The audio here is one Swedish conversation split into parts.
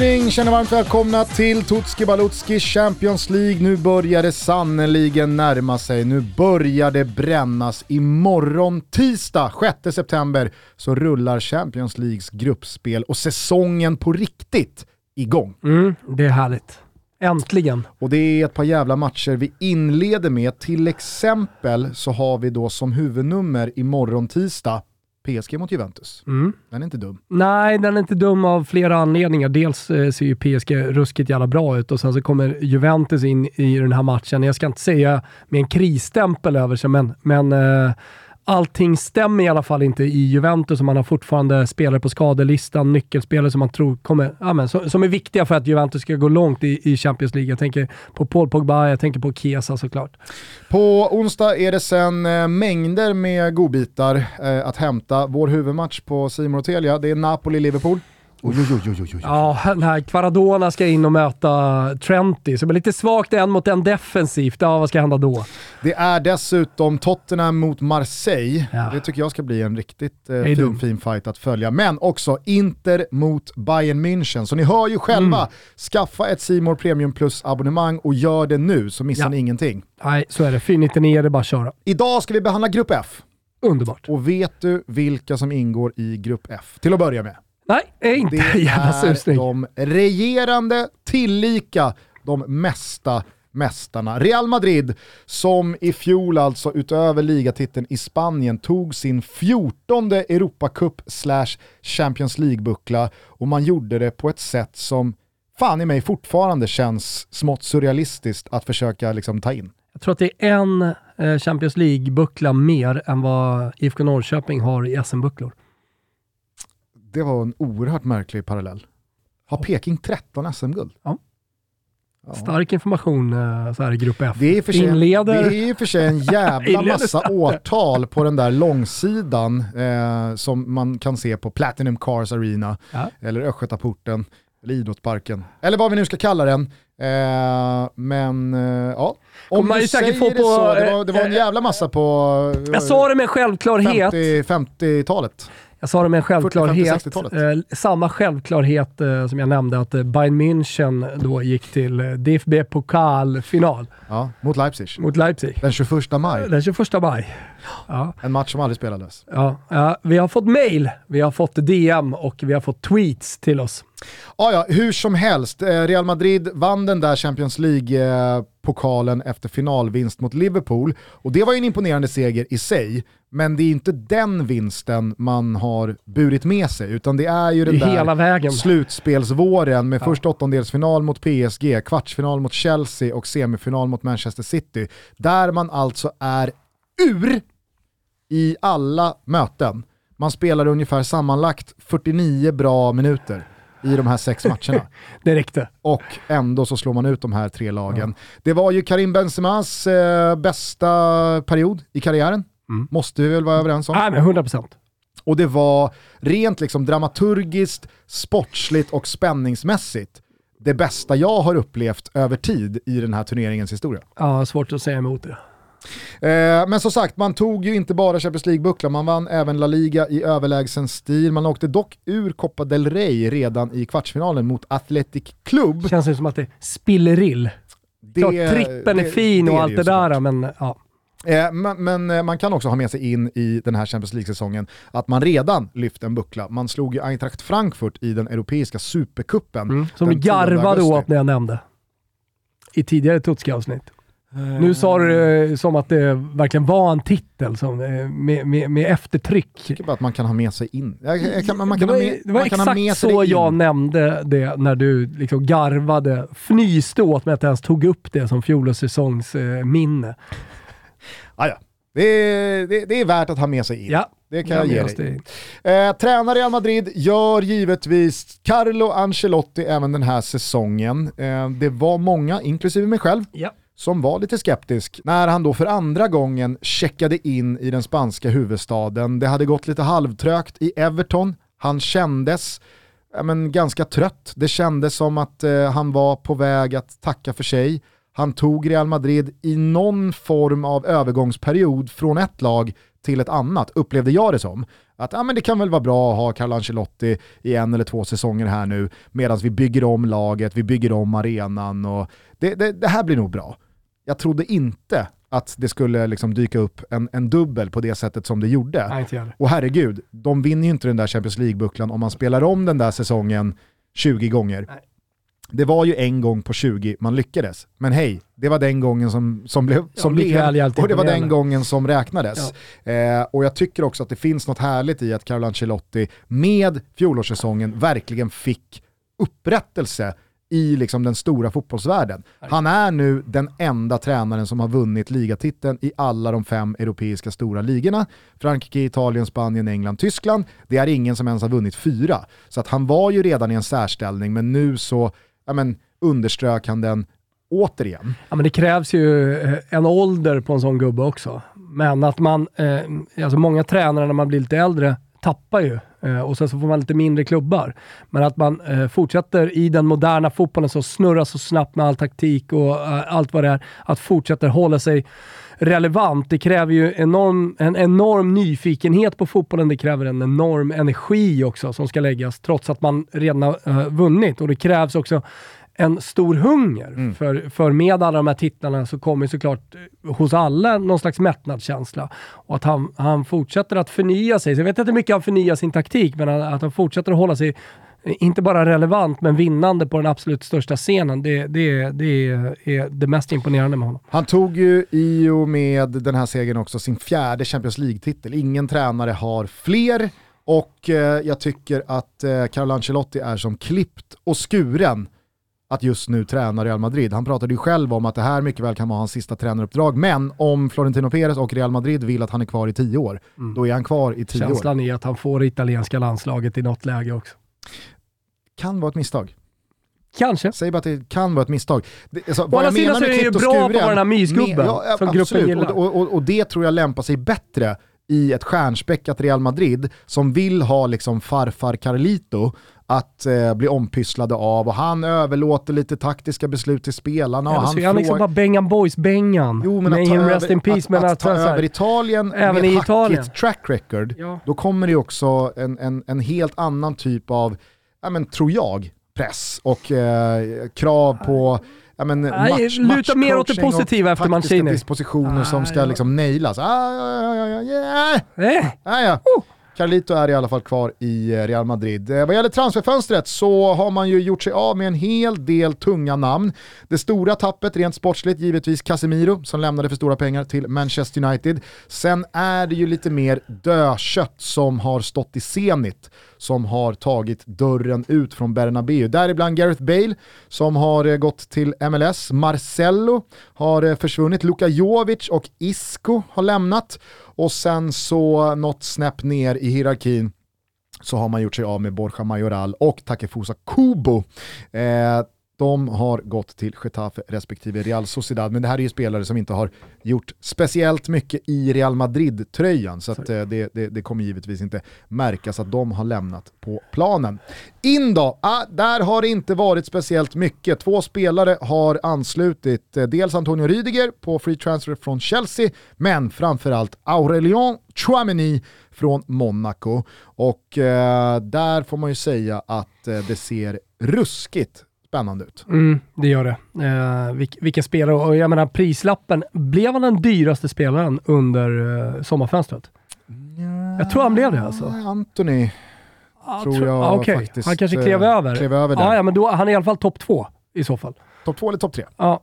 Korsning, känner varmt välkomna till Tutski Balutski Champions League. Nu börjar det sannoliken närma sig. Nu börjar det brännas. Imorgon tisdag 6 september så rullar Champions Leagues gruppspel och säsongen på riktigt igång. Mm, det är härligt. Äntligen. Och det är ett par jävla matcher vi inleder med. Till exempel så har vi då som huvudnummer imorgon tisdag PSG mot Juventus. Mm. Den är inte dum. Nej, den är inte dum av flera anledningar. Dels eh, ser ju PSG ruskigt jävla bra ut och sen så kommer Juventus in i den här matchen. Jag ska inte säga med en krisstämpel över sig, men, men eh, allting stämmer i alla fall inte i Juventus och man har fortfarande spelare på skadelistan, nyckelspelare som man tror kommer, ja, men, som, som är viktiga för att Juventus ska gå långt i, i Champions League. Jag tänker på Paul Pogba, jag tänker på Chiesa såklart. På onsdag är det sen eh, mängder med godbitar eh, att hämta. Vår huvudmatch på Simon och Telia, det är Napoli-Liverpool. Oj, oj, oj, oj. Ja, här Kvaradona ska in och möta Trenty, så det blir lite svagt en mot en defensivt. Ja, vad ska hända då? Det är dessutom Tottenham mot Marseille. Ja. Det tycker jag ska bli en riktigt eh, är fin, fin fight att följa. Men också Inter mot Bayern München. Så ni hör ju själva, Mm. skaffa ett Simor Premium Plus abonnemang och gör det nu så missar Ja. ni ingenting. Nej, så är det. 499 är det bara att köra. Idag ska vi behandla Grupp F. Underbart. Och vet du vilka som ingår i Grupp F? Till att börja med. Nej, är inte Det jävla är susning. de regerande, tillika de mesta mästarna. Real Madrid som i fjol alltså utöver ligatiteln i Spanien tog sin 14 Europacup slash Champions League-buckla och man gjorde det på ett sätt som fan i mig fortfarande känns smått surrealistiskt att försöka liksom ta in. Jag tror att det är en eh, Champions League-buckla mer än vad IFK Norrköping har i SM-bucklor. Det var en oerhört märklig parallell. Har Peking 13 SM-guld? Ja. Ja. Stark information eh, så här i Grupp F. Det är, för sig, Inleder. det är för sig en jävla massa årtal på den där långsidan eh, som man kan se på Platinum Cars Arena, Ja. eller Östgötaporten, eller Idrottsparken, eller vad vi nu ska kalla den. Eh, men eh, ja, om man du säger få det på, så, det var, det var en eh, jävla massa på Jag sa det med självklarhet. 50 50-talet. Jag sa det med en självklarhet. 40-50-60-talet. Eh, samma självklarhet eh, som jag nämnde att eh, Bayern München då gick till eh, DFB pokalfinal Ja, mot Leipzig. mot Leipzig. Den 21 maj. Den 21 maj. Ja, En match som aldrig spelades. ja, ja, vi har fått mail, vi har fått DM och vi har fått tweets till oss. Ja, ja, hur som helst. Eh, Real Madrid vann den där Champions League-pokalen efter finalvinst mot Liverpool. Och det var ju en imponerande seger i sig, men det är inte den vinsten man har burit med sig, utan det är ju den Det är hela där vägen. slutspelsvåren med först åttondelsfinal mot PSG, kvartsfinal mot Chelsea och semifinal mot Manchester City. Där man alltså är ur i alla möten. Man spelar ungefär sammanlagt 49 bra minuter i de här sex matcherna. Det räckte. Och ändå så slår man ut de här tre lagen. Det var ju Karim Benzemas eh, bästa period i karriären. Mm. Måste vi väl vara överens om. Nej, men 100%. Och det var rent liksom dramaturgiskt, sportsligt och spänningsmässigt det bästa jag har upplevt över tid i den här turneringens historia. Ja, svårt att säga emot det. Eh, men som sagt, man tog ju inte bara Champions League-bucklan, man vann även La Liga i överlägsen stil. Man åkte dock ur Copa del Rey redan i kvartsfinalen mot Athletic Club. Känns det som att det spillerill. Det, Klart trippen är fin och är allt ju det såklart. där, men ja. Eh, men, men eh, man kan också ha med sig in i den här Champions League-säsongen att man redan lyfte en buckla. Man slog ju Eintracht Frankfurt i den europeiska supercupen. Mm. Som 10 garvade åt när jag nämnde. I tidigare Tutski-avsnitt. Nu sa du det som att det verkligen var en titel som, eh, med, med, med eftertryck. Jag tycker bara att man kan ha med sig in. Jag, jag kan, man Det var, ha med, det exakt så in. jag nämnde det när du liksom garvade, fnyste åt mig att jag ens tog upp det som fjolårssäsongs eh. Ah, ja. det, är, det, det är värt att ha med sig in. Ja, Det kan jag ge minns dig. Eh, tränare Real Madrid gör givetvis Carlo Ancelotti även den här säsongen. Eh, det var många, inklusive mig själv, Ja som var lite skeptisk när han då för andra gången checkade in i den spanska huvudstaden. Det hade gått lite halvtrögt i Everton, han kändes ja, men, ganska trött. Det kändes som att eh, han var på väg att tacka för sig. Han tog Real Madrid i någon form av övergångsperiod från ett lag till ett annat, upplevde jag det som. Att ja, men det kan väl vara bra att ha Carlo Ancelotti i en eller två säsonger här nu medan vi bygger om laget, vi bygger om arenan och det, det, det här blir nog bra. Jag trodde inte att det skulle liksom dyka upp en, en dubbel på det sättet som det gjorde. Nej, och herregud, de vinner ju inte den där Champions League-bucklan om man spelar om den där säsongen 20 gånger. Nej. Det var ju en gång på 20 man lyckades. Men hej, det var den gången som, som blev, som blev och det var den gången som räknades. Ja. Eh, och jag tycker också att det finns något härligt i att Carlo Ancelotti med fjolårssäsongen verkligen fick upprättelse i liksom den stora fotbollsvärlden. Han är nu den enda tränaren som har vunnit ligatiteln i alla de fem europeiska stora ligorna. Frankrike, Italien, Spanien, England, Tyskland. Det är ingen som ens har vunnit fyra. Så att han var ju redan i en särställning, men nu så ja, men, underströk han den återigen. Ja, men det krävs ju eh, en ålder på en sån gubbe också. Men att man, eh, alltså många tränare när man blir lite äldre tappar ju Eh, och sen så får man lite mindre klubbar. Men att man eh, fortsätter i den moderna fotbollen som snurrar så snabbt med all taktik och eh, allt vad det är, att fortsätta hålla sig relevant. Det kräver ju enorm, en enorm nyfikenhet på fotbollen. Det kräver en enorm energi också som ska läggas, trots att man redan har eh, vunnit. Och det krävs också en stor hunger. Mm. För, för med alla de här titlarna så kommer såklart eh, hos alla någon slags mättnadskänsla. Och att han, han fortsätter att förnya sig. Så jag vet inte hur mycket han förnyar sin taktik, men att han fortsätter att hålla sig inte bara relevant, men vinnande på den absolut största scenen. Det, det, det är det mest imponerande med honom. Han tog ju i och med den här segern också sin fjärde Champions League-titel. Ingen tränare har fler och eh, jag tycker att eh, Carlo Ancelotti är som klippt och skuren att just nu träna Real Madrid. Han pratade ju själv om att det här mycket väl kan vara hans sista tränaruppdrag, men om Florentino Perez och Real Madrid vill att han är kvar i tio år, mm. då är han kvar i tio Känslan år. Känslan är att han får det italienska landslaget i något läge också. Kan vara ett misstag. Kanske. Säg bara att det kan vara ett misstag. alltså, Å andra sidan så är det ju bra på att vara den här mysgubben ja, som gruppen gillar. Och, och, och, det tror jag lämpar sig bättre i ett stjärnspäckat Real Madrid som vill ha liksom farfar Carlito att eh, bli ompysslade av och han överlåter lite taktiska beslut till spelarna. Och han så är han liksom bara Bengan Boys-Bengan. Jo, men att ta, över, in peace, att, att, att ta över Italien även med i Italien. track record, ja. då kommer det också en, en, en helt annan typ av, ja, men, tror jag, press och eh, krav på ja, men, Nej, match, luta mer åt det positiva efter Mancini. dispositioner ah, som ska ja. liksom nailas. Ah, ja, ja, ja, yeah. eh. ah, ja. Oh. Carlito är i alla fall kvar i eh, Real Madrid. Eh, vad gäller transferfönstret så har man ju gjort sig av med en hel del tunga namn. Det stora tappet rent sportsligt givetvis Casemiro som lämnade för stora pengar till Manchester United. Sen är det ju lite mer dödkött som har stått i Zenit som har tagit dörren ut från Bernabéu. Däribland Gareth Bale som har eh, gått till MLS. Marcello har eh, försvunnit. Luka Jovic och Isco har lämnat. Och sen så något snäpp ner i hierarkin så har man gjort sig av med Borja Majoral och Takefusa Kubo. Eh, de har gått till Getafe respektive Real Sociedad, men det här är ju spelare som inte har gjort speciellt mycket i Real Madrid-tröjan, så att, eh, det, det, det, kommer givetvis inte märkas att de har lämnat på planen. In då, ah, där har det inte varit speciellt mycket. Två spelare har anslutit, eh, dels Antonio Rydiger på free transfer från Chelsea, men framförallt Aurelien Chouameni från Monaco. Och eh, där får man ju säga att eh, det ser ruskigt spännande ut. Mm, det gör det. Eh, vilka, vilka spelare, och jag menar prislappen, blev han den dyraste spelaren under eh, sommarfönstret? Ja, jag tror han blev det alltså. Anthony ah, tror jag ah, okay. faktiskt Han kanske klev eh, över. Klev över ah, ja, men då, han är i alla fall topp två i så fall. Topp två eller topp tre? Ja,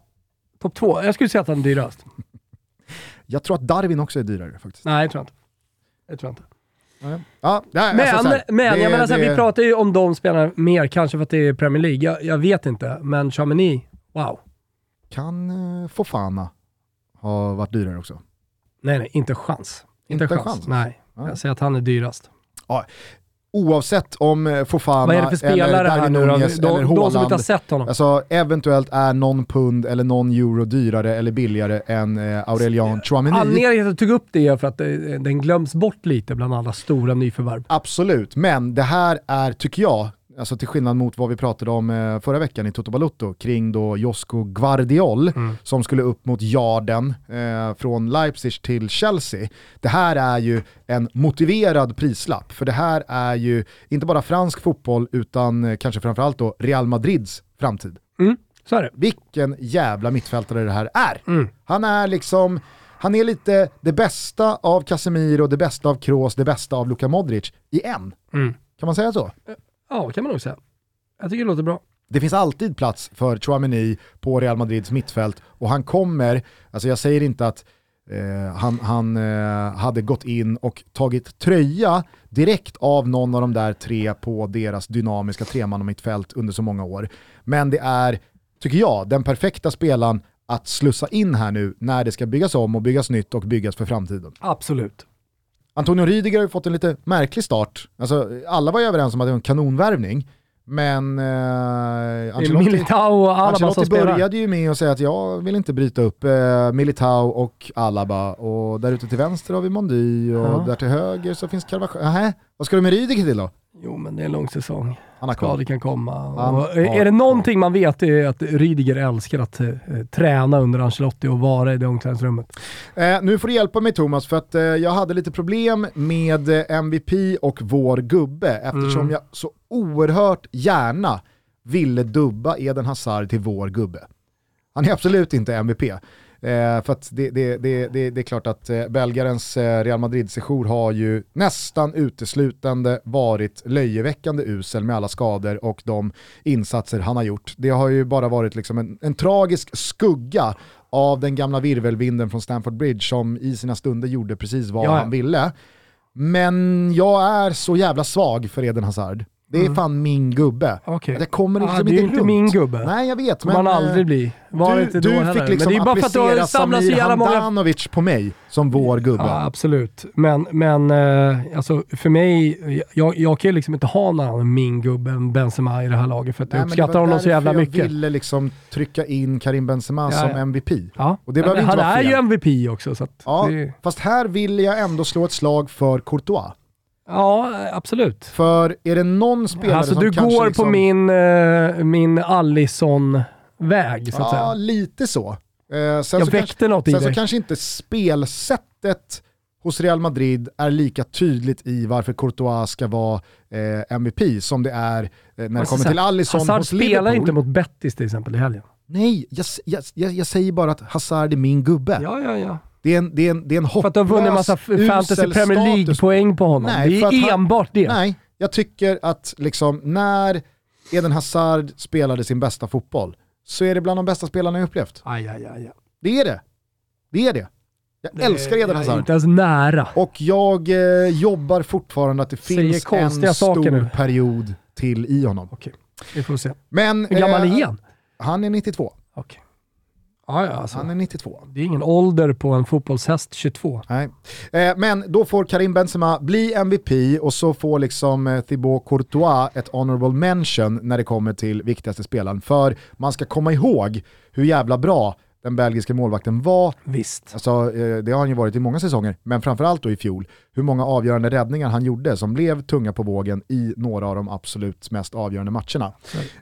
topp två. Jag skulle säga att han är dyrast. jag tror att Darwin också är dyrare faktiskt. Nej, jag tror inte. Jag tror inte. Ja, nej, men alltså här, men det, jag menar, det, vi pratar ju om de spelarna mer, kanske för att det är Premier League. Jag, jag vet inte, men Chamini, wow. Kan uh, Fofana ha varit dyrare också? Nej, nej, inte chans. Inte, inte chans. chans. Nej, ja. jag säger att han är dyrast. Ja, oavsett om eh, Fofana eller Darwin Nunez eller Haaland. Alltså, eventuellt är någon pund eller någon euro dyrare eller billigare än eh, Aurelian Chouameni. Anledningen till att jag tog upp det är för att det, den glöms bort lite bland alla stora nyförvärv. Absolut, men det här är, tycker jag, alltså till skillnad mot vad vi pratade om eh, förra veckan i Toto Balutto kring då Josko Guardiol Mm. som skulle upp mot Jarden eh, från Leipzig till Chelsea. Det här är ju en motiverad prislapp, för det här är ju inte bara fransk fotboll utan eh, kanske framförallt då Real Madrids framtid. Mm, så är det. Vilken jävla mittfältare det här är. Mm. Han är liksom, han är lite det bästa av Casemiro, det bästa av Kroos, det bästa av Luka Modric i en. Mm. Kan man säga så? Ja, kan man nog säga. Jag tycker det låter bra. Det finns alltid plats för Chouameni på Real Madrids mittfält och han kommer, alltså jag säger inte att eh, han, han eh, hade gått in och tagit tröja direkt av någon av de där tre på deras dynamiska tremannamittfält under så många år. Men det är, tycker jag, den perfekta spelaren att slussa in här nu när det ska byggas om och byggas nytt och byggas för framtiden. Absolut. Antonio Rydiger har ju fått en lite märklig start. Alltså, alla var ju överens om att det var en kanonvärvning, men eh, Ancelotti, Militao och Alaba som Ancelotti spelar. började ju med att säga att jag vill inte bryta upp eh, Militao och Alaba och där ute till vänster har vi Mondy och Ja. där till höger så finns Carvajal. Nähä, vad ska du med Rydiger till då? Jo, men det är en lång säsong. Han har kvar. Skador kan komma. Och har är det någonting man vet är att Rydiger älskar att eh, träna under Ancelotti och vara i det omklädningsrummet. Eh, nu får du hjälpa mig Thomas, för att eh, jag hade lite problem med eh, MVP och vår gubbe, eftersom Mm. jag så oerhört gärna ville dubba Eden Hazard till vår gubbe. Han är absolut inte MVP. Eh, för att det, det, det, det, det är klart att eh, belgarens eh, Real Madrid-sejour har ju nästan uteslutande varit löjeväckande usel med alla skador och de insatser han har gjort. Det har ju bara varit liksom en, en tragisk skugga av den gamla virvelvinden från Stamford Bridge som i sina stunder gjorde precis vad Ja, han ville. Men jag är så jävla svag för Eden Hazard. Det är Mm. fan min gubbe. Okej. Jag kommer liksom Ah, det är inte inte min gubbe. Nej jag vet, Kommer men man eh, aldrig bli. Var du, inte då du heller. fick liksom men det är bara för att du så Samir jävla många... På mig som vår gubbe. Ja, absolut. Men, men eh, alltså, för mig, jag, jag kan ju liksom inte ha någon annan min gubbe än Benzema i det här laget för att jag Nej, det uppskattar honom så jävla jag mycket. ville liksom trycka in Karim Benzema Ja, som ja. MVP. Ja. Och det Ja, men inte han vara är fel. ju MVP också. Så Ja, det, fast här vill jag ändå slå ett slag för Courtois. Ja, absolut. För är det någon spelare Alltså som du kanske går liksom, på min, uh, min Allison-väg så att Ja, säga. lite så. Eh, sen Jag så kanske, väckte något i sen så dig. kanske inte spelsättet hos Real Madrid är lika tydligt i varför Courtois ska vara eh, MVP som det är eh, när det Alltså, kommer så till Alisson Hazard hos spelar Liverpool. inte mot Bettis till exempel i helgen. Nej, jag, jag, jag, jag säger bara att Hazard är min gubbe. Ja, ja, ja. Det är en, det är en, det är en För att du har vunnit hopplös, massa Fantasy Premier. League-poäng på honom. Nej, det är han- enbart det. Nej, jag tycker att liksom, när Eden Hazard spelade sin bästa fotboll så är det bland de bästa spelarna jag upplevt. Aj, aj, aj. Det är det. Det är det. Jag älskar Eden Hazard. inte ens nära. Och jag eh, jobbar fortfarande att det finns en stor nu. period till i honom. Okej, vi får se. Men Hur gammal eh, är han? han är 92. Okej. Ja, ja, alltså. Han är 92. Det är ingen ålder på en fotbollshäst 22. Nej. Eh, men då får Karim Benzema bli MVP och så får liksom eh, Thibaut Courtois ett honorable mention när det kommer till viktigaste spelaren. För man ska komma ihåg hur jävla bra den belgiska målvakten var. Visst. Alltså, eh, det har han ju varit i många säsonger, men framförallt då i fjol. Hur många avgörande räddningar han gjorde som blev tunga på vågen i några av de absolut mest avgörande matcherna.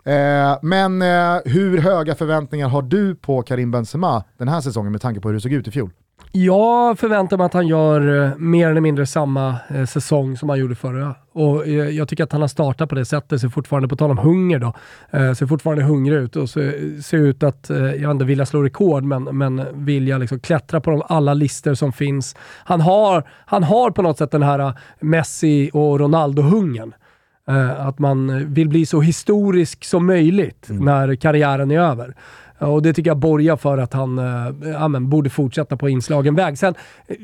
Eh, men eh, hur höga förväntningar har du på Karim Benzema den här säsongen med tanke på hur det såg ut i fjol? Jag förväntar mig att han gör eh, mer eller mindre samma eh, säsong som han gjorde förra. Och eh, jag tycker att han har startat på det sättet, ser fortfarande, på tal om hunger då, ser fortfarande hungrig ut och ser, ser ut att, jag inte vilja slå rekord, men, men vilja liksom klättra på de, alla listor som finns. Han har, han har på något sätt den här Messi och Ronaldo-hungern. Att man vill bli så historisk som möjligt när karriären är över. Ja, Och det tycker jag borgar för att han eh, ja, men, borde fortsätta på inslagen väg. Sen eh,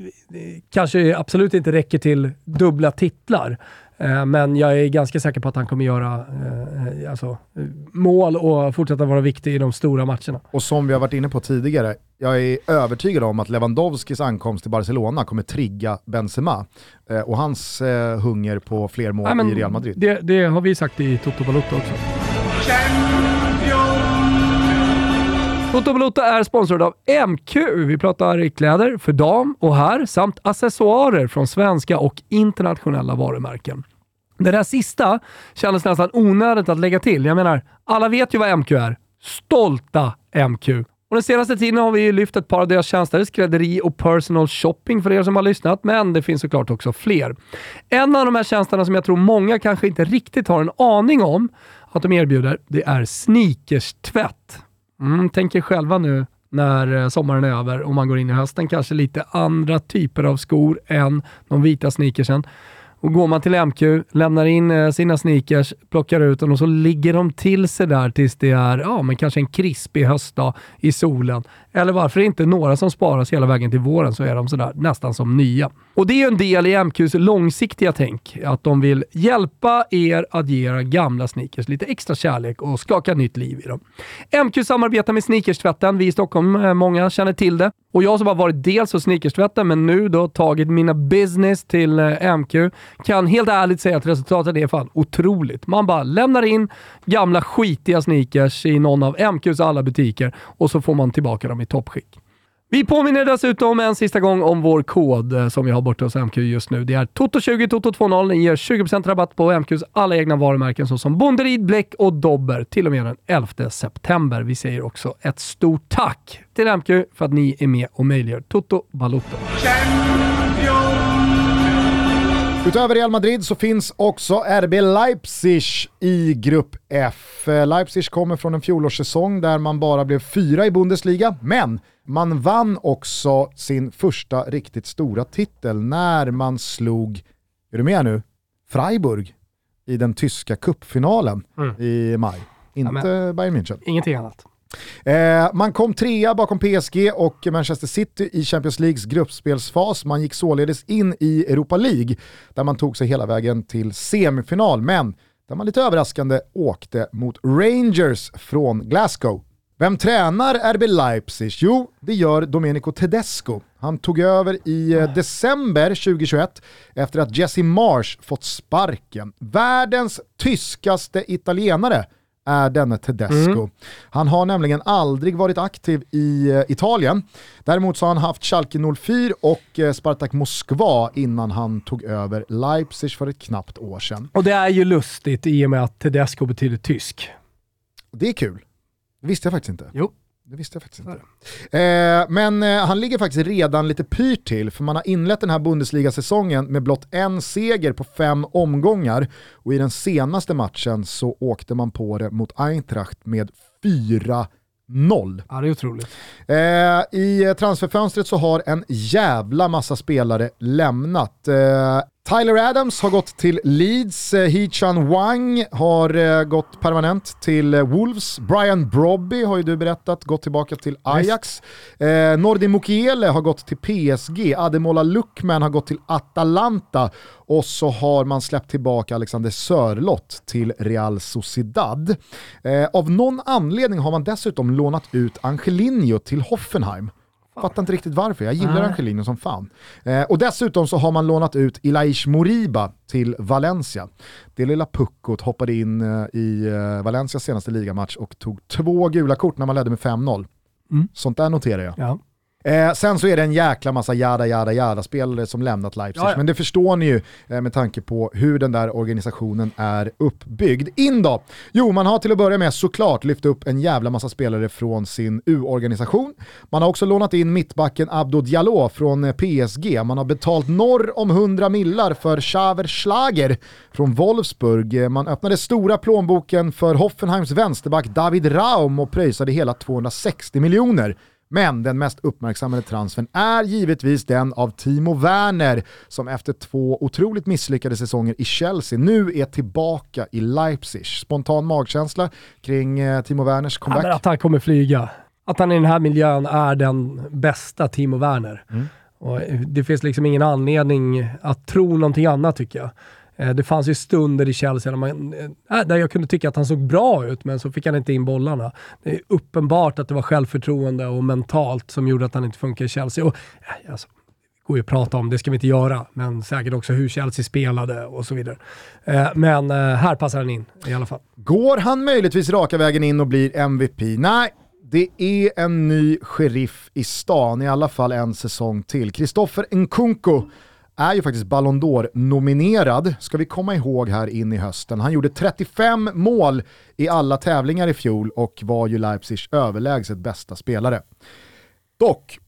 kanske absolut inte räcker till dubbla titlar. Eh, men jag är ganska säker på att han kommer göra eh, alltså, eh, mål och fortsätta vara viktig i de stora matcherna. Och som vi har varit inne på tidigare, jag är övertygad om att Lewandowskis ankomst till Barcelona kommer trigga Benzema eh, och hans eh, hunger på fler mål men i Real Madrid. Det, det har vi sagt i Toto Balotto också. Toto Balota är sponsrad av MQ. Vi pratar kläder för dam och herr samt accessoarer från svenska och internationella varumärken. Det där sista kändes nästan onödigt att lägga till. Jag menar, alla vet ju vad MQ är. Stolta MQ. Och den senaste tiden har vi lyft ett par av deras tjänster, skrädderi och personal shopping för er som har lyssnat, men det finns såklart också fler. En av de här tjänsterna som jag tror många kanske inte riktigt har en aning om att de erbjuder, det är sneakers-tvätt. Mm, tänk er själva nu när eh, sommaren är över och man går in i hösten, kanske lite andra typer av skor än de vita sneakersen. Och går man till MQ, lämnar in eh, sina sneakers, plockar ut dem och så ligger de till sig där tills det är ja, men kanske en krispig höstdag i solen. Eller varför inte några som sparas hela vägen till våren så är de sådär nästan som nya. Och det är ju en del i MQs långsiktiga tänk, att de vill hjälpa er att ge era gamla sneakers lite extra kärlek och skaka nytt liv i dem. MQ samarbetar med Sneakerstvätten. Vi i Stockholm, eh, många känner till det. Och jag som har varit dels hos Sneakerstvätten, men nu då tagit mina business till eh, MQ, kan helt ärligt säga att resultatet är fan otroligt. Man bara lämnar in gamla skitiga sneakers i någon av MQs alla butiker och så får man tillbaka dem i toppskick. Vi påminner dessutom en sista gång om vår kod eh, som vi har borta hos MQ just nu. Det är TOTO20 TOTO20. Ni ger 20% rabatt på MQs alla egna varumärken såsom Bonderid, Bläck och Dobber till och med den 11 september. Vi säger också ett stort tack till MQ för att ni är med och möjliggör Toto Balotto. Utöver Real Madrid så finns också RB Leipzig i Grupp F. Leipzig kommer från en fjolårssäsong där man bara blev fyra i Bundesliga, men man vann också sin första riktigt stora titel när man slog, är du med nu, Freiburg i den tyska kuppfinalen mm. i maj. Inte ja, Bayern München. Ingenting annat. Eh, man kom trea bakom PSG och Manchester City i Champions Leagues gruppspelsfas. Man gick således in i Europa League där man tog sig hela vägen till semifinal, men där man lite överraskande åkte mot Rangers från Glasgow. Vem tränar RB Leipzig? Jo, det gör Domenico Tedesco. Han tog över i eh, december 2021 efter att Jesse Marsh fått sparken. Världens tyskaste italienare är denne Tedesco. Mm. Han har nämligen aldrig varit aktiv i uh, Italien. Däremot så har han haft Schalke 04 och uh, Spartak Moskva innan han tog över Leipzig för ett knappt år sedan. Och det är ju lustigt i och med att Tedesco betyder tysk. Det är kul. Det visste jag faktiskt inte. Jo. Det visste jag faktiskt inte. Eh, men eh, han ligger faktiskt redan lite pyrt till, för man har inlett den här Bundesliga-säsongen med blott en seger på fem omgångar och i den senaste matchen så åkte man på det mot Eintracht med 4 Noll. Ja, det är otroligt. Eh, I transferfönstret så har en jävla massa spelare lämnat. Eh, Tyler Adams har gått till Leeds, eh, Hee-Chan Wang har eh, gått permanent till eh, Wolves, Brian Brobby har ju du berättat gått tillbaka till Ajax, eh, Nordi Mukiele har gått till PSG, Ademola Luckman har gått till Atalanta. Och så har man släppt tillbaka Alexander Sörlott till Real Sociedad. Eh, av någon anledning har man dessutom lånat ut Angelino till Hoffenheim. Fattar inte riktigt varför, jag gillar Angelino som fan. Eh, och dessutom så har man lånat ut Ilaish Moriba till Valencia. Det lilla puckot hoppade in eh, i eh, Valencias senaste ligamatch och tog två gula kort när man ledde med 5-0. Mm. Sånt där noterar jag. Ja. Eh, sen så är det en jäkla massa jada jada jada spelare som lämnat Leipzig, ja, ja. men det förstår ni ju eh, med tanke på hur den där organisationen är uppbyggd. In då! Jo, man har till att börja med såklart lyft upp en jävla massa spelare från sin U-organisation. Man har också lånat in mittbacken Abdo Diallo från eh, PSG. Man har betalt norr om 100 millar för Xaver Schlager från Wolfsburg. Eh, man öppnade stora plånboken för Hoffenheims vänsterback David Raum och pröjsade hela 260 miljoner. Men den mest uppmärksammade transfern är givetvis den av Timo Werner som efter två otroligt misslyckade säsonger i Chelsea nu är tillbaka i Leipzig. Spontan magkänsla kring eh, Timo Werners comeback? Ja, att han kommer flyga. Att han i den här miljön är den bästa Timo Werner. Mm. Och det finns liksom ingen anledning att tro någonting annat tycker jag. Eh, det fanns ju stunder i Chelsea där, man, eh, äh, där jag kunde tycka att han såg bra ut, men så fick han inte in bollarna. Det är uppenbart att det var självförtroende och mentalt som gjorde att han inte funkar i Chelsea. Och, eh, alltså, går ju att prata om, det ska vi inte göra, men säkert också hur Chelsea spelade och så vidare. Men här passar han in i alla fall. Går han möjligtvis raka vägen in och blir MVP? Nej, det är en ny sheriff i stan, i alla fall en säsong till. Kristoffer Nkunku är ju faktiskt Ballon d'Or-nominerad, ska vi komma ihåg här in i hösten. Han gjorde 35 mål i alla tävlingar i fjol och var ju Leipzigs överlägset bästa spelare. Dock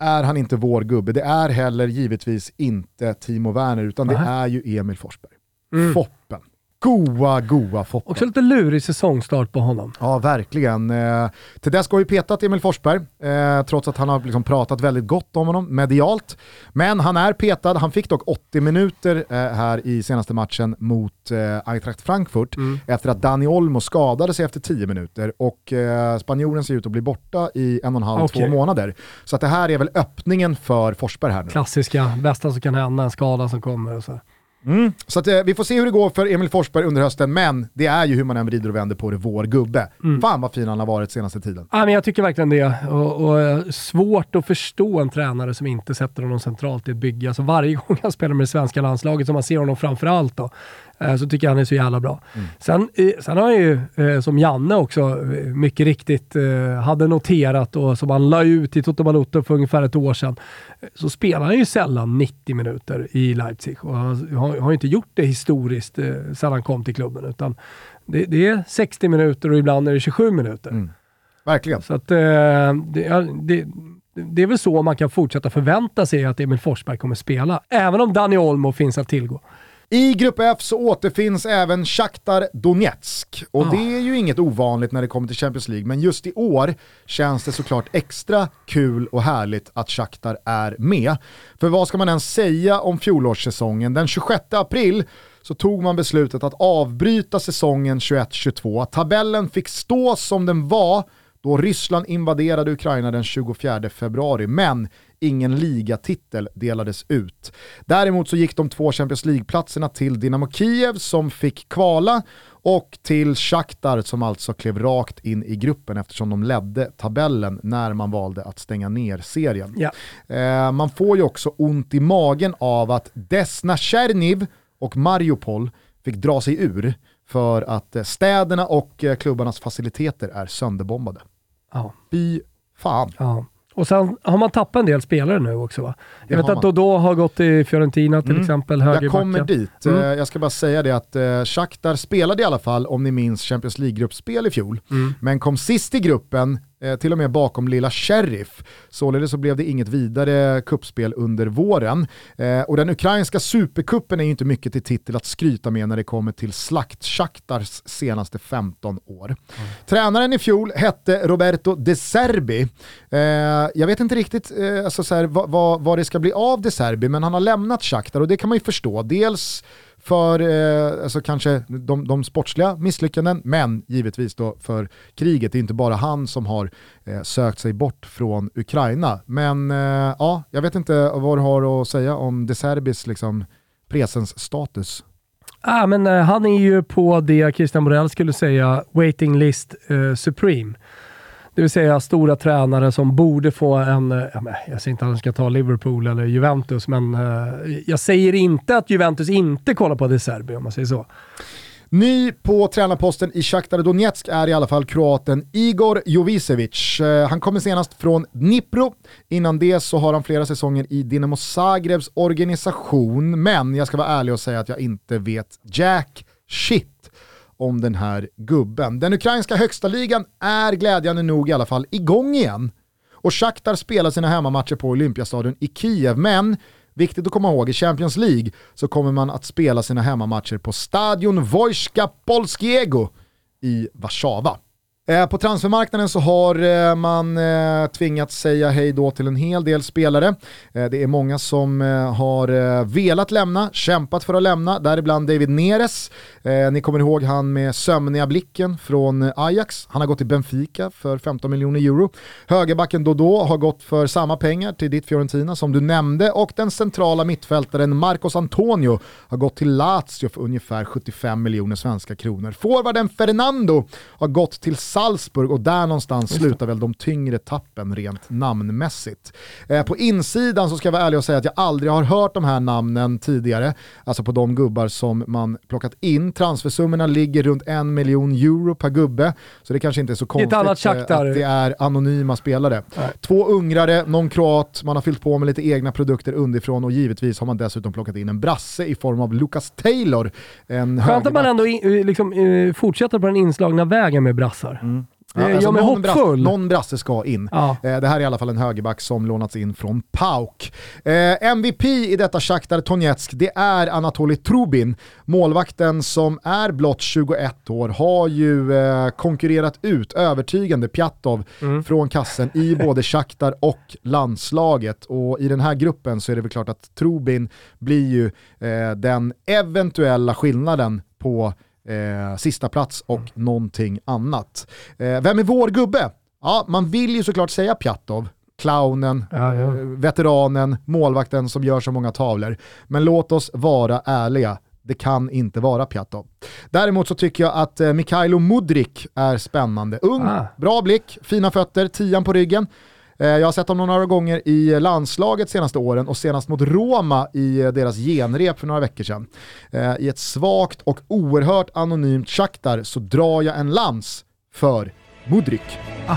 är han inte vår gubbe, det är heller givetvis inte Timo Werner utan det är ju Emil Forsberg. Mm. Foppen. Goa, goa Foppen. Också lite lurig säsongstart på honom. Ja, verkligen. Eh, Tedesco har ju petat Emil Forsberg, eh, trots att han har liksom pratat väldigt gott om honom medialt. Men han är petad, han fick dock 80 minuter eh, här i senaste matchen mot eh, Eintracht Frankfurt mm. efter att Dani Olmo skadade sig efter 10 minuter och eh, spanjoren ser ut att bli borta i en och en halv, okay. två månader. Så att det här är väl öppningen för Forsberg här nu. Klassiska, bästa som kan hända, en skada som kommer och så. Mm. Så att, eh, vi får se hur det går för Emil Forsberg under hösten, men det är ju hur man än vrider och vänder på det, vår gubbe. Mm. Fan vad fin han har varit senaste tiden. Ja, men jag tycker verkligen det. Och, och, eh, svårt att förstå en tränare som inte sätter honom centralt i ett bygge. Alltså varje gång han spelar med det svenska landslaget, som man ser honom framför allt då, så tycker jag han är så jävla bra. Mm. Sen, sen har han ju, eh, som Janne också eh, mycket riktigt hade noterat och som han la ut i Toto Balotto för ungefär ett år sedan, så spelar han ju sällan 90 minuter i Leipzig. Och han har, ju inte gjort det historiskt sedan han kom till klubben, utan det, det, är 60 minuter och ibland är det 27 minuter. Mm. Verkligen. Så att, det, det, det är väl så man kan fortsätta förvänta sig att Emil Forsberg kommer spela, även om Dani Olmo finns att tillgå. I Grupp F så återfinns även Shakhtar Donetsk. Och oh. det är ju inget ovanligt när det kommer till Champions League, men just i år känns det såklart extra kul och härligt att Shakhtar är med. För vad ska man ens säga om fjolårssäsongen? Den 26 april så tog man beslutet att avbryta säsongen 21-22. Tabellen fick stå som den var då Ryssland invaderade Ukraina den 24 februari, men ingen ligatitel delades ut. Däremot så gick de två Champions League-platserna till Dynamo Kiev som fick kvala och till Shakhtar som alltså klev rakt in i gruppen eftersom de ledde tabellen när man valde att stänga ner serien. Ja. Eh, man får ju också ont i magen av att Desna Cherniv och Mariupol fick dra sig ur för att eh, städerna och eh, klubbarnas faciliteter är sönderbombade. Ja. Fy fan. Ja. Och sen har man tappat en del spelare nu också va? Jag vet att Dodo har gått till Fiorentina till mm. exempel, Jag kommer dit. Mm. Eh, jag ska bara säga det att uh, Shakhtar spelade i alla fall, om ni minns, Champions League-gruppspel i fjol. Mm. Men kom sist i gruppen Eh, till och med bakom lilla Sheriff. Således så blev det inget vidare kuppspel under våren. Eh, och den ukrainska superkuppen är ju inte mycket till titel att skryta med när det kommer till slakt Shakhtars senaste 15 år. Mm. Tränaren i fjol hette Roberto De Serbi. Eh, jag vet inte riktigt eh, alltså så här, vad, vad, vad det ska bli av De Serbi, men han har lämnat Shakhtar och det kan man ju förstå. Dels för eh, alltså kanske de, de sportsliga misslyckanden, men givetvis då för kriget. Det är inte bara han som har eh, sökt sig bort från Ukraina. Men eh, ja, jag vet inte vad du har att säga om De Serbis liksom, presens status. Ah, men, eh, han är ju på det Christian Borell skulle säga, waiting list eh, supreme. Det vill säga stora tränare som borde få en, eh, jag säger inte att han ska ta Liverpool eller Juventus, men eh, jag säger inte att Juventus inte kollar på De Serbi om man säger så. Ny på tränarposten i Shakhtar Donetsk är i alla fall kroaten Igor Jovicevic. Eh, han kommer senast från Dnipro. Innan det så har han flera säsonger i Dinamo Zagrebs organisation, men jag ska vara ärlig och säga att jag inte vet jack shit om den här gubben. Den ukrainska högsta ligan är glädjande nog i alla fall igång igen. Och Shakhtar spelar sina hemmamatcher på Olympiastadion i Kiev, men viktigt att komma ihåg, i Champions League så kommer man att spela sina hemmamatcher på Stadion Wojska Polskiego i Warszawa. Eh, på transfermarknaden så har eh, man eh, tvingats säga hej då till en hel del spelare. Det är många som har velat lämna, kämpat för att lämna, däribland David Neres. Ni kommer ihåg han med sömniga blicken från Ajax. Han har gått till Benfica för 15 miljoner euro. Högerbacken Dodo har gått för samma pengar till ditt Fiorentina som du nämnde och den centrala mittfältaren Marcos Antonio har gått till Lazio för ungefär 75 miljoner svenska kronor. Forwarden Fernando har gått till Salzburg och där någonstans slutar väl de tyngre tappen rent namnmässigt. Eh, på insidan så ska jag vara ärlig och säga att jag aldrig har hört de här namnen tidigare, alltså på de gubbar som man plockat in. Transfersummorna ligger runt en miljon euro per gubbe, så det kanske inte är så konstigt eh, att det är anonyma spelare. Nej. Två ungrare, någon kroat, man har fyllt på med lite egna produkter underifrån och givetvis har man dessutom plockat in en brasse i form av Lucas Taylor. En Skönt att man ändå i- liksom, eh, fortsätter på den inslagna vägen med brassar. Det Ja, gör alltså mig någon, brasse, någon brasse ska in. Ja. Eh, det här är i alla fall en högerback som lånats in från PAOK. Eh, MVP i detta Shakhtar Donetsk, det är Anatoli Trubin. Målvakten som är blott 21 år har ju eh, konkurrerat ut övertygande Pjatov Mm. från kassen i både Shakhtar och landslaget. Och i den här gruppen så är det väl klart att Trubin blir ju eh, den eventuella skillnaden på eh, sista plats och Mm. någonting annat. Eh, vem är vår gubbe? Ja, man vill ju såklart säga Pjatov, clownen, Ja, ja. eh, veteranen, målvakten som gör så många tavlor. Men låt oss vara ärliga. Det kan inte vara Pjatov. Däremot så tycker jag att eh, Mikhailo Mudrik är spännande. Ung, Ah. bra blick, fina fötter, tian på ryggen. Eh, jag har sett honom några gånger i landslaget senaste åren och senast mot Roma i eh, deras genrep för några veckor sedan. Eh, I ett svagt och oerhört anonymt Shakhtar så drar jag en lans för Mudrik. Ah.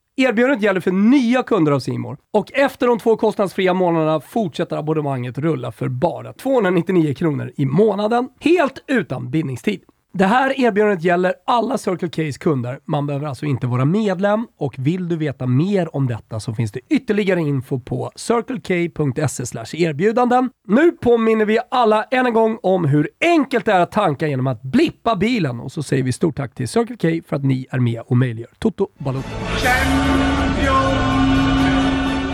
Erbjudandet gäller för nya kunder av Simor och efter de två kostnadsfria månaderna fortsätter abonnemanget rulla för bara 299 kronor i månaden, helt utan bindningstid. Det här erbjudandet gäller alla Circle K's kunder. Man behöver alltså inte vara medlem och vill du veta mer om detta så finns det ytterligare info på circlek.se erbjudanden. Nu påminner vi alla än en gång om hur enkelt det är att tanka genom att blippa bilen och så säger vi stort tack till Circle K för att ni är med och möjliggör Toto Balotto.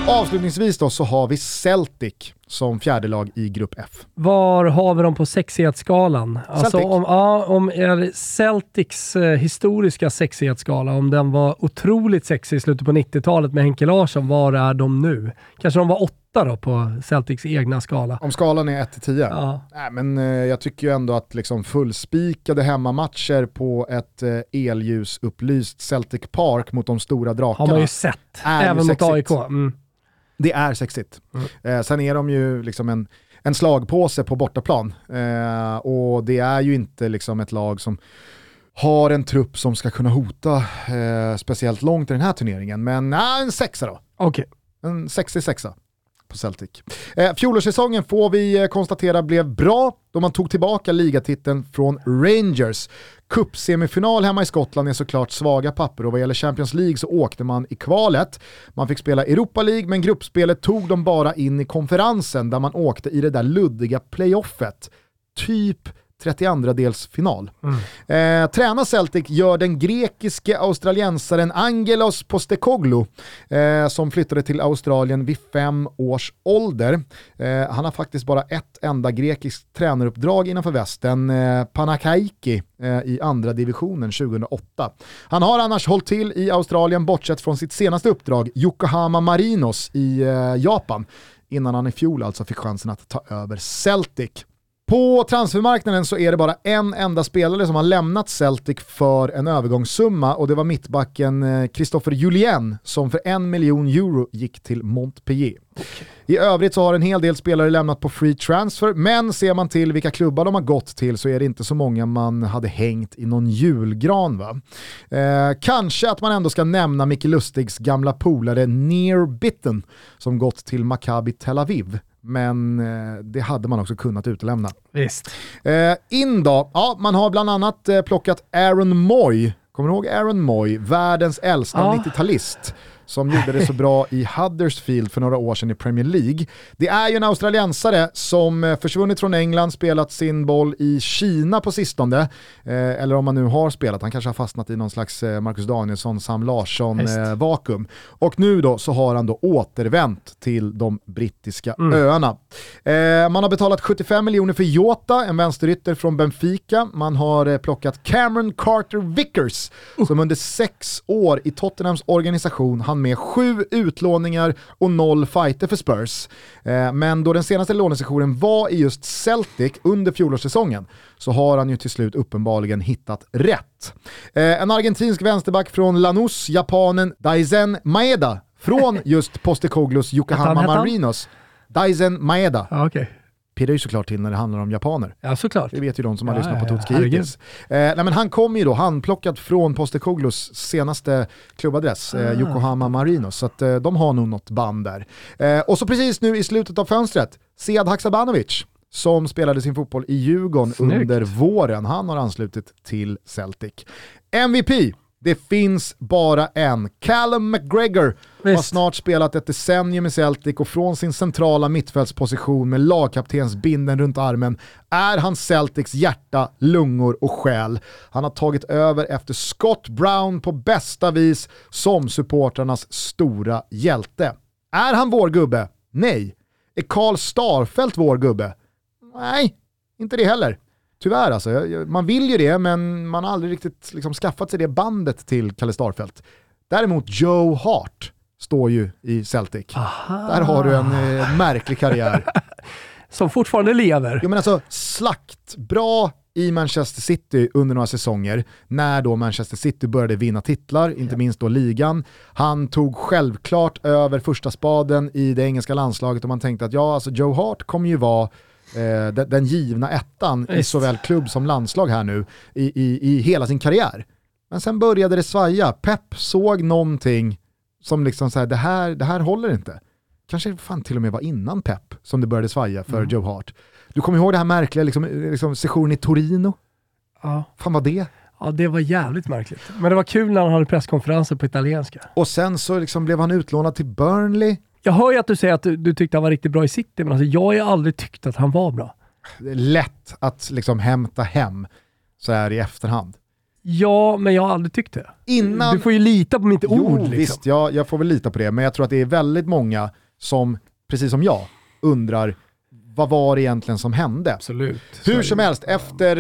Avslutningsvis då så har vi Celtic som fjärde lag i grupp F. Var har vi dem på sexighetsskalan? Alltså Celtic. om, ja, om är Celtics eh, historiska sexighetsskala, om den var otroligt sexig i slutet på 90-talet med Henke Larsson, var är de nu? Kanske de var åtta då på Celtics egna skala? Om skalan är 1-10? Ja. Nej, men eh, jag tycker ju ändå att liksom fullspikade hemmamatcher på ett eh, elljusupplysst Celtic Park mot de stora Har drakarna, man ju sett, är ju även mot. AIK. Mm. Det är sexigt. Eh, sen är de ju liksom en, en slagpåse på bortaplan eh, och det är ju inte liksom ett lag som har en trupp som ska kunna hota eh, speciellt långt i den här turneringen. Men nej, en sexa då. Okej. En sexig sexa på Celtic. Eh, fjolårssäsongen får vi eh, konstatera blev bra då man tog tillbaka ligatiteln från Rangers. Cupsemifinal hemma i Skottland är såklart svaga papper och vad gäller Champions League så åkte man i kvalet. Man fick spela Europa League men gruppspelet tog dem bara in i konferensen där man åkte i det där luddiga playoffet. Typ 32-dels final. Eh, tränar Celtic gör den grekiske australiensaren Angelos Postecoglou eh, som flyttade till Australien vid fem års ålder. Eh, han har faktiskt bara ett enda grekiskt tränaruppdrag innanför västen, eh, Panakaiki eh, i andra divisionen 2008. Han har annars hållit till i Australien bortsett från sitt senaste uppdrag, Yokohama Marinos i eh, Japan, innan han i fjol alltså fick chansen att ta över Celtic. På transfermarknaden så är det bara en enda spelare som har lämnat Celtic för en övergångssumma och det var mittbacken Christopher Julien som för en miljon euro gick till Montpellier. I övrigt så har en hel del spelare lämnat på free transfer, men ser man till vilka klubbar de har gått till så är det inte så många man hade hängt i någon julgran. Va? Eh, kanske att man ändå ska nämna Micke Lustigs gamla polare Near Bitten som gått till Maccabi Tel Aviv men eh, det hade man också kunnat utelämna. Visst. Eh, in då, ja man har bland annat eh, plockat Aaron Moy, kommer du ihåg Aaron Moy, världens äldsta ja. 90-talist? Som gjorde det så bra i Huddersfield för några år sedan i Premier League. Det är ju en australiensare som eh, försvunnit från England, spelat sin boll i Kina på sistone, eh, eller om man nu har spelat, han kanske har fastnat i någon slags eh, Marcus Danielsson, Sam Larsson-vakuum. Eh, och nu då så har han då återvänt till de brittiska mm. öarna. Eh, man har betalat 75 miljoner för Jota, en vänsterytter från Benfica. Man har plockat Cameron Carter Vickers, uh. som under sex år i Tottenhams organisation han med sju utlåningar och noll fighter för Spurs. Eh, men då den senaste lånesessionen var i just Celtic under fjolårssäsongen så har han ju till slut uppenbarligen hittat rätt. Eh, en argentinsk vänsterback från Lanús, japanen Daizen Maeda, från just Postecoglus Yokohama Marinos. Daizen Maeda. Ah, okay pirrar ju såklart till när det handlar om japaner. Ja, såklart. Det vet ju de som har ja, lyssnat på Tutski ja, hittills. Eh, nej, men han kom ju då handplockad från Postecoglus senaste klubbadress, eh, ah. eh, Yokohama Marinos, så att, eh, de har nog något band där. Eh, och så precis nu i slutet av fönstret, Sead Haksabanovic, som spelade sin fotboll i Djurgården Snyggt. under våren. Han har anslutit till Celtic. MVP det finns bara en. Callum McGregor Visst. har snart spelat ett decennium i Celtic och från sin centrala mittfältsposition med lagkaptensbinden runt armen är han Celtics hjärta, lungor och själ. Han har tagit över efter Scott Brown på bästa vis som supportrarnas stora hjälte. Är han vår gubbe? Nej. Är Karl Starfelt vår gubbe? Nej, inte det heller. Tyvärr alltså, man vill ju det men man har aldrig riktigt liksom skaffat sig det bandet till Kalle Starfelt. Däremot Joe Hart står ju i Celtic. Aha. Där har du en eh, märklig karriär. Som fortfarande lever. Jo men alltså slaktbra i Manchester City under några säsonger, när då Manchester City började vinna titlar, inte yeah. minst då ligan. Han tog självklart över första spaden i det engelska landslaget och man tänkte att ja, alltså Joe Hart kommer ju vara eh, den, den, givna ettan i såväl klubb som landslag här nu i, i, i hela sin karriär. Men sen började det svaja. Pep såg någonting som liksom så det här, det här håller inte. Kanske fan till och med var innan Pep som det började svaja för mm. Joe Hart. Du kommer ihåg det här märkliga liksom, liksom, sessionen i Torino? Ja. Fan var det? Ja, det var jävligt märkligt. Men det var kul när han hade presskonferenser på italienska. Och sen så liksom blev han utlånad till Burnley jag hör ju att du säger att du, du tyckte han var riktigt bra i city, men alltså jag har ju aldrig tyckt att han var bra. Det är lätt att liksom hämta hem så här i efterhand. Ja, men jag har aldrig tyckt det. Innan... Du får ju lita på mitt jo, ord. Liksom. Visst, jag, jag får väl lita på det, men jag tror att det är väldigt många som, precis som jag, undrar vad var det egentligen som hände? Absolut. Hur som helst, efter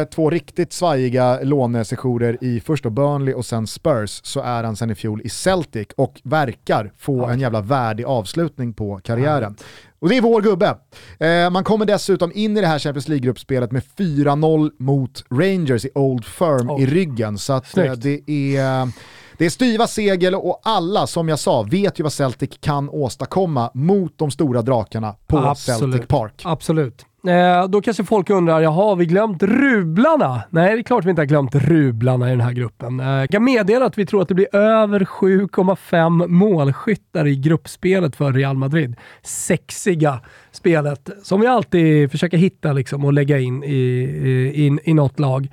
eh, två riktigt svajiga lånesessioner i först då Burnley och sen Spurs så är han sen i fjol i Celtic och verkar få ja. en jävla värdig avslutning på karriären. Ja. Och det är vår gubbe. Eh, man kommer dessutom in i det här Champions League-gruppspelet med 4-0 mot Rangers i Old Firm oh. i ryggen. Så att, eh, det är... Det är styva segel och alla, som jag sa, vet ju vad Celtic kan åstadkomma mot de stora drakarna på Absolut. Celtic Park. Absolut. Eh, då kanske folk undrar, jaha, har vi glömt rublarna? Nej, det är klart vi inte har glömt rublarna i den här gruppen. Eh, jag kan meddela att vi tror att det blir över 7,5 målskyttar i gruppspelet för Real Madrid. Sexiga spelet som vi alltid försöker hitta liksom, och lägga in i, i, in, i något lag.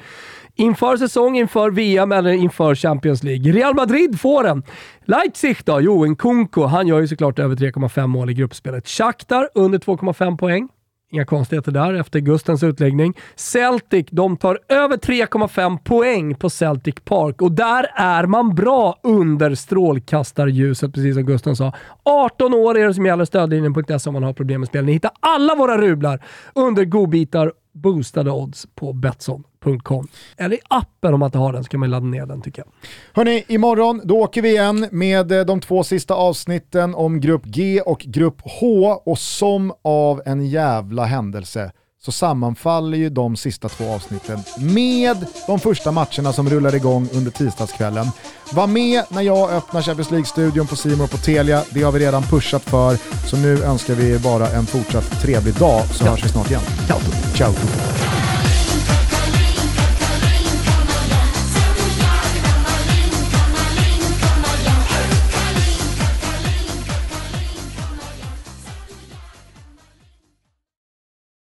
Inför säsong, inför VM eller inför Champions League. Real Madrid får den. Leipzig då? Jo, en Kunko. Han gör ju såklart över 3,5 mål i gruppspelet. Shakhtar under 2,5 poäng. Inga konstigheter där efter Gustens utläggning. Celtic, de tar över 3,5 poäng på Celtic Park och där är man bra under strålkastarljuset, precis som Gusten sa. 18 år är det som gäller stödlinjen.se om man har problem med spel. Ni hittar alla våra rublar under godbitar boostade odds på Betsson. Betsson.com. Eller i appen om man inte har den så kan man ladda ner den tycker jag. Hörni, imorgon då åker vi igen med de två sista avsnitten om Grupp G och Grupp H och som av en jävla händelse så sammanfaller ju de sista två avsnitten med de första matcherna som rullar igång under tisdagskvällen. Var med när jag öppnar Champions League-studion på Simon på Telia. Det har vi redan pushat för, så nu önskar vi bara en fortsatt trevlig dag så Ja. hörs vi snart igen. Ciao. Ciao!